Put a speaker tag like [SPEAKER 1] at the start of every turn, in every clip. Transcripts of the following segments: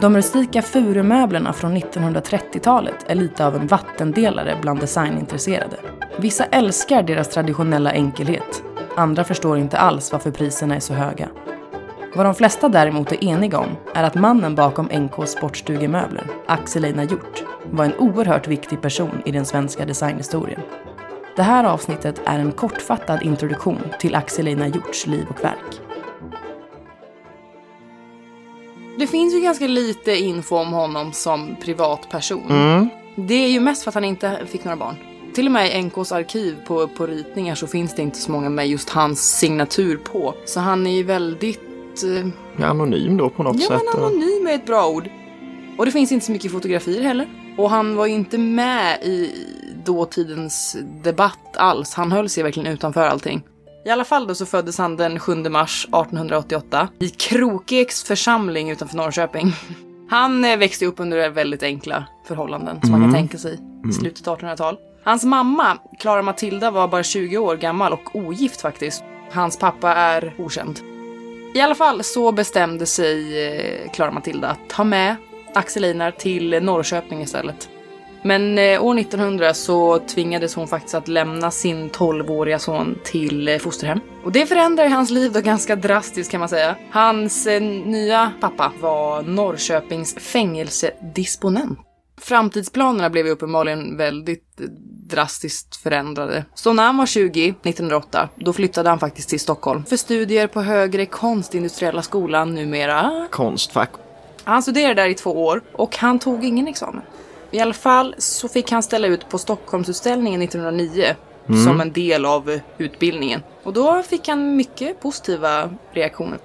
[SPEAKER 1] De rustika furumöblerna från 1930-talet är lite av en vattendelare bland designintresserade. Vissa älskar deras traditionella enkelhet. Andra förstår inte alls varför priserna är så höga. Vad de flesta däremot är eniga om är att mannen bakom NKs sportstugemöbler, Axel Einar Hjort, var en oerhört viktig person i den svenska designhistorien. Det här avsnittet är en kortfattad introduktion till Axel Einar Hjorts liv och verk. Det finns ju ganska lite info om honom som privatperson.
[SPEAKER 2] Mm.
[SPEAKER 1] Det är ju mest för att han inte fick några barn. Till och med i NKs arkiv på, på ritningar så finns det inte så många med just hans signatur på. Så han är ju väldigt... Eh,
[SPEAKER 2] Ja, anonym då på något
[SPEAKER 1] ja,
[SPEAKER 2] sätt.
[SPEAKER 1] men anonym är ett bra ord. Och det finns inte så mycket fotografier heller. Och han var ju inte med i dåtidens debatt alls. Han höll sig verkligen utanför allting. I alla fall då så föddes han den 7 mars 1888 i Krokeks församling utanför Norrköping. Han eh, växte upp under väldigt enkla förhållanden som man kan tänka sig i slutet av 1800-tal. Hans mamma, Klara Matilda, var bara 20 år gammal och ogift faktiskt. Hans pappa är okänd. I alla fall så bestämde sig eh, Klara Matilda att ta med Axel Einar till Norrköping istället. Men eh, år 1900 så tvingades hon faktiskt att lämna sin 12-åriga son till eh, fosterhem. Och det förändrar ju hans liv då ganska drastiskt kan man säga. Hans eh, nya pappa var Norrköpings fängelsedisponent. Framtidsplanerna blev ju uppenbarligen väldigt drastiskt förändrade. Så när han var 20, 1908, då flyttade han faktiskt till Stockholm för studier på Högre Konstindustriella skolan, numera
[SPEAKER 2] Konstfack.
[SPEAKER 1] han studerade där i två år och han tog ingen examen. I alla fall så fick han ställa ut på Stockholmsutställningen 1909 som en del av utbildningen. Och då fick han mycket positiva reaktioner.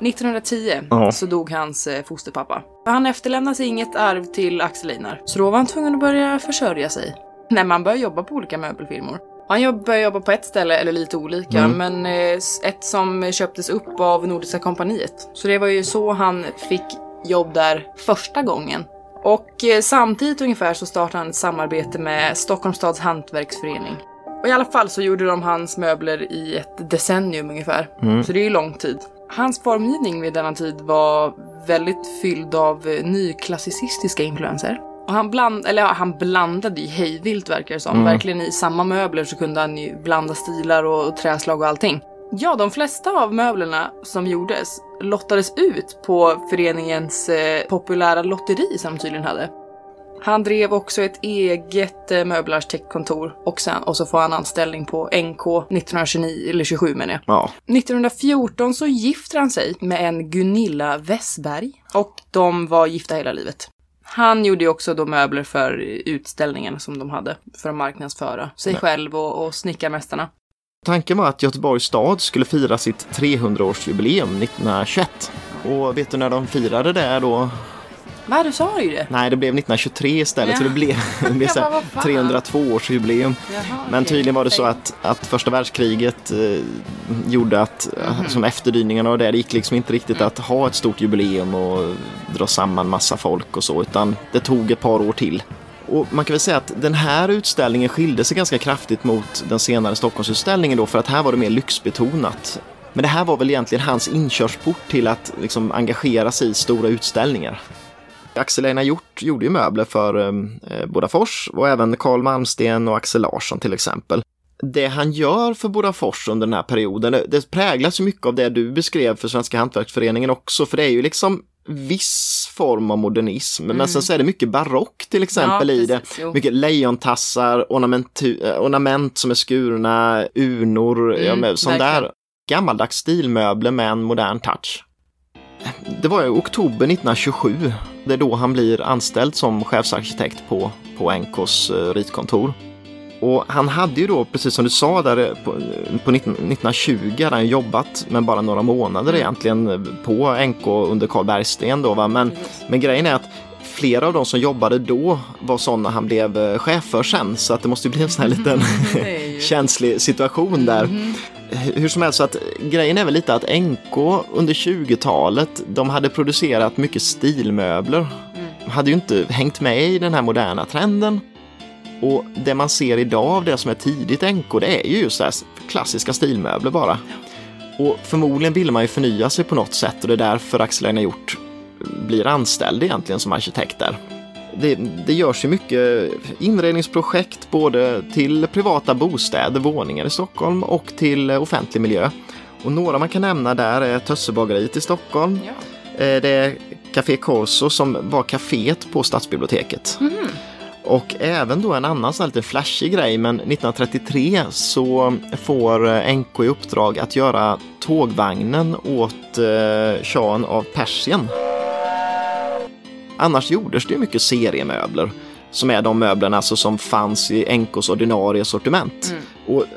[SPEAKER 1] 1910
[SPEAKER 2] Ja.
[SPEAKER 1] så dog hans eh, fosterpappa. Han efterlämnade inget arv till Axel Einar, så då var han tvungen att börja försörja sig. När man började jobba på olika möbelfirmor. Han började jobba på ett ställe, eller lite olika, men eh, ett som köptes upp av Nordiska kompaniet. Så det var ju så han fick jobb där första gången. Och eh, samtidigt ungefär så startade han ett samarbete med Stockholms stads hantverksförening. Och i alla fall så gjorde de hans möbler i ett decennium ungefär. Så det är ju lång tid. Hans formgivning vid denna tid var väldigt fylld av eh, nyklassicistiska influenser. Och han, bland, eller ja, han blandade ju hejvilt verkar det som. Verkligen i samma möbler så kunde han ju blanda stilar och träslag och allting. Ja, de flesta av möblerna som gjordes lottades ut på föreningens eh, populära lotteri som de tydligen hade. Han drev också ett eget eh, möbelarkitektkontor och, sen, och så får han anställning på NK 1929, eller 27 menar jag.
[SPEAKER 2] Ja.
[SPEAKER 1] 1914 så gifter han sig med en Gunilla Westberg och de var gifta hela livet. Han gjorde ju också då möbler för utställningen som de hade för att marknadsföra sig själv och, och snickarmästarna.
[SPEAKER 2] Tanken var att Göteborgs stad skulle fira sitt 300-årsjubileum 1921. Och vet du när de firade det då?
[SPEAKER 1] Va, du sa ju det?
[SPEAKER 2] Nej, det blev 1923 istället,
[SPEAKER 1] Ja.
[SPEAKER 2] så det blev, det blev så här
[SPEAKER 1] vad fan?
[SPEAKER 2] 302-årsjubileum.
[SPEAKER 1] Jaha,
[SPEAKER 2] Men tydligen var det så att, att första världskriget eh, gjorde att,
[SPEAKER 1] Mhm.
[SPEAKER 2] som efterdyningarna och det, det gick liksom inte riktigt
[SPEAKER 1] Mm.
[SPEAKER 2] att ha ett stort jubileum och dra samman massa folk och så, utan det tog ett par år till. Och man kan väl säga att den här utställningen skilde sig ganska kraftigt mot den senare Stockholmsutställningen då, för att här var det mer lyxbetonat. Men det här var väl egentligen hans inkörsport till att liksom engagera sig i stora utställningar. Axel Einar Hjort gjorde ju möbler för ehm, eh, Bodafors och även Carl Malmsten och Axel Larsson till exempel. Det han gör för Bodafors under den här perioden, det, det präglas ju mycket av det du beskrev för Svenska Hantverksföreningen också, för det är ju liksom viss form av modernism, men sen så är det mycket barock till exempel
[SPEAKER 1] Ja,
[SPEAKER 2] i det.
[SPEAKER 1] jo.
[SPEAKER 2] Mycket lejontassar, ornament som är skurna, urnor, ja, men, sån
[SPEAKER 1] verkligen.
[SPEAKER 2] där gammaldags stilmöbler med en modern touch. Det var i oktober 1927. Det är då han blir anställd som chefsarkitekt på, på NKs eh, ritkontor. Och han hade ju då, precis som du sa, där eh, på, på 19, 1920 hade han jobbat, men bara några månader egentligen, eh, på NK under Carl Bergsten då. Va? Men, men grejen är att flera av de som jobbade då var sådana han blev eh, chef för sen, så att det måste ju bli en sån här liten
[SPEAKER 1] är ju-
[SPEAKER 2] känslig situation där. Hur som helst, så att grejen är väl lite att NK under 20-talet, de hade producerat mycket stilmöbler. Hade ju inte hängt med i den här moderna trenden. Och det man ser idag av det som är tidigt NK, det är ju just det här klassiska stilmöbler bara. Och förmodligen ville man ju förnya sig på något sätt och det är därför Axel Einar Hjort blir anställd egentligen som arkitekt där. Det, det görs ju mycket inredningsprojekt både till privata bostäder, våningar i Stockholm och till offentlig miljö. Och några man kan nämna där är Tössebageriet i Stockholm.
[SPEAKER 1] Ja.
[SPEAKER 2] Eh, Det är Café Corso som var kaféet på stadsbiblioteket.
[SPEAKER 1] Mhm.
[SPEAKER 2] Och även då en annan sån här lite flashig grej, men 1933 så får eh, NK i uppdrag att göra tågvagnen åt eh, Shahen av Persien. Annars gjordes det ju mycket seriemöbler som är de möblerna alltså som fanns i NKs ordinarie sortiment.
[SPEAKER 1] Mm.
[SPEAKER 2] Och eh,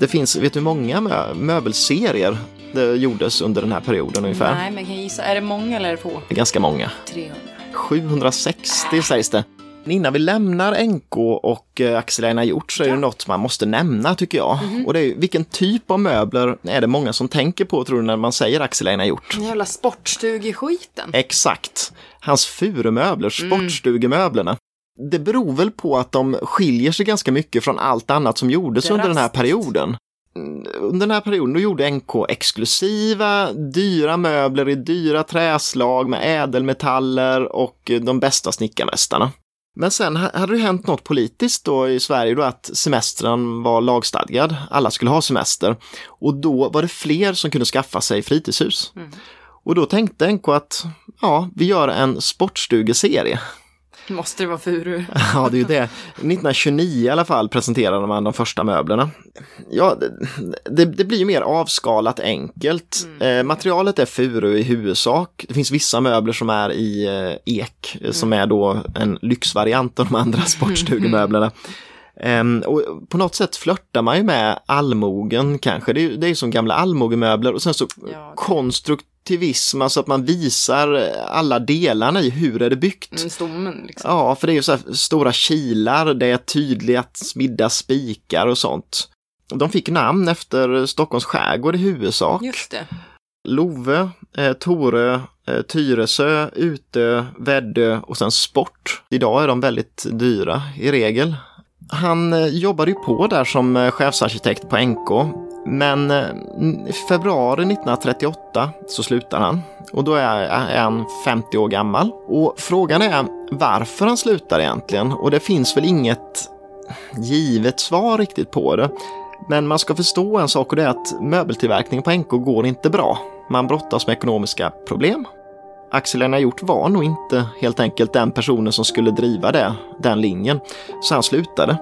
[SPEAKER 2] det finns, vet du hur många mö- möbelserier det gjordes under den här perioden ungefär?
[SPEAKER 1] Nej, men jag kan gissa. Är det många eller är det få?
[SPEAKER 2] Det är ganska många.
[SPEAKER 1] 300.
[SPEAKER 2] 760 sägs det. Innan vi lämnar NK och eh, Axel Einar Hjort så är det
[SPEAKER 1] Ja.
[SPEAKER 2] något man måste nämna tycker jag. Och det är vilken typ av möbler är det många som tänker på tror du när man säger Axel Einar Hjort?
[SPEAKER 1] Den jävla sportstugeskiten.
[SPEAKER 2] Exakt. Hans furumöbler,
[SPEAKER 1] Mm.
[SPEAKER 2] sportstugemöblerna. Det beror väl på att de skiljer sig ganska mycket från allt annat som gjordes under den här perioden. Mm, Under den här perioden då gjorde NK exklusiva, dyra möbler i dyra träslag med ädelmetaller och de bästa snickarmästarna. Men sen ha- hade det hänt något politiskt då i Sverige då att semestern var lagstadgad. Alla skulle ha semester. Och då var det fler som kunde skaffa sig fritidshus.
[SPEAKER 1] Mm.
[SPEAKER 2] Och då tänkte NK att ja, vi gör en sportstugeserie.
[SPEAKER 1] Måste det vara furu?
[SPEAKER 2] Ja, det är ju det. 1929 i alla fall presenterade man de första möblerna. Ja, det, det, blir ju mer avskalat enkelt. Eh, materialet är furu i huvudsak. Det finns vissa möbler som är i eh, ek, eh, som är då en lyxvariant av de andra sportstugemöblerna. Ehm, och på något sätt flörtar man ju med allmogen kanske. Det är det är som gamla allmogemöbler och sen så
[SPEAKER 1] Ja.
[SPEAKER 2] konstruktivism, alltså att man visar alla delarna i hur är det byggt.
[SPEAKER 1] Mm, stommen liksom.
[SPEAKER 2] Ja, för det är ju så här stora kilar, det är tydliga smidda spikar och sånt. De fick namn efter Stockholms skärgård i huvudsak.
[SPEAKER 1] Just det.
[SPEAKER 2] Love, eh, Torö, eh, Tyresö, Utö, Väddö och sen Sport. Idag är de väldigt dyra i regel. Han eh, jobbade ju på där som eh, chefsarkitekt på NK. Men eh, i februari 1938 så slutar han. Och då är, han 50 år gammal. Och frågan är varför han slutar egentligen. Och det finns väl inget givet svar riktigt på det. Men man ska förstå en sak och det är att möbeltillverkningen på NK går inte bra. Man brottas med ekonomiska problem. Axel Einar Hjort var nog inte helt enkelt den personen som skulle driva det, den linjen. Så han slutade.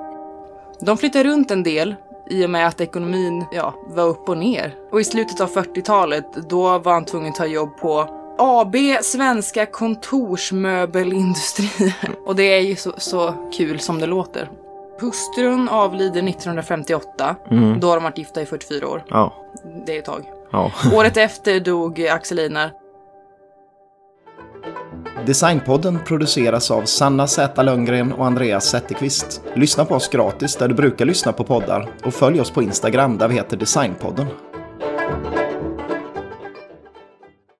[SPEAKER 1] De flyttade runt en del i och med att ekonomin ja, var upp och ner. Och i slutet av 40-talet, då var han tvungen att ta jobb på AB Svenska Kontorsmöbelindustrier. Och det är ju så, så kul som det låter. Hustrun avlider 1958.
[SPEAKER 2] Mm.
[SPEAKER 1] Då har de varit gifta i 44 år.
[SPEAKER 2] Ja,
[SPEAKER 1] Det är ett tag.
[SPEAKER 2] ja.
[SPEAKER 1] Året efter dog Axel Einar.
[SPEAKER 3] Designpodden produceras av Sanna Z Lönngren och Andreas Zetterqvist. Lyssna på oss gratis där du brukar lyssna på poddar och följ oss på Instagram där vi heter Designpodden.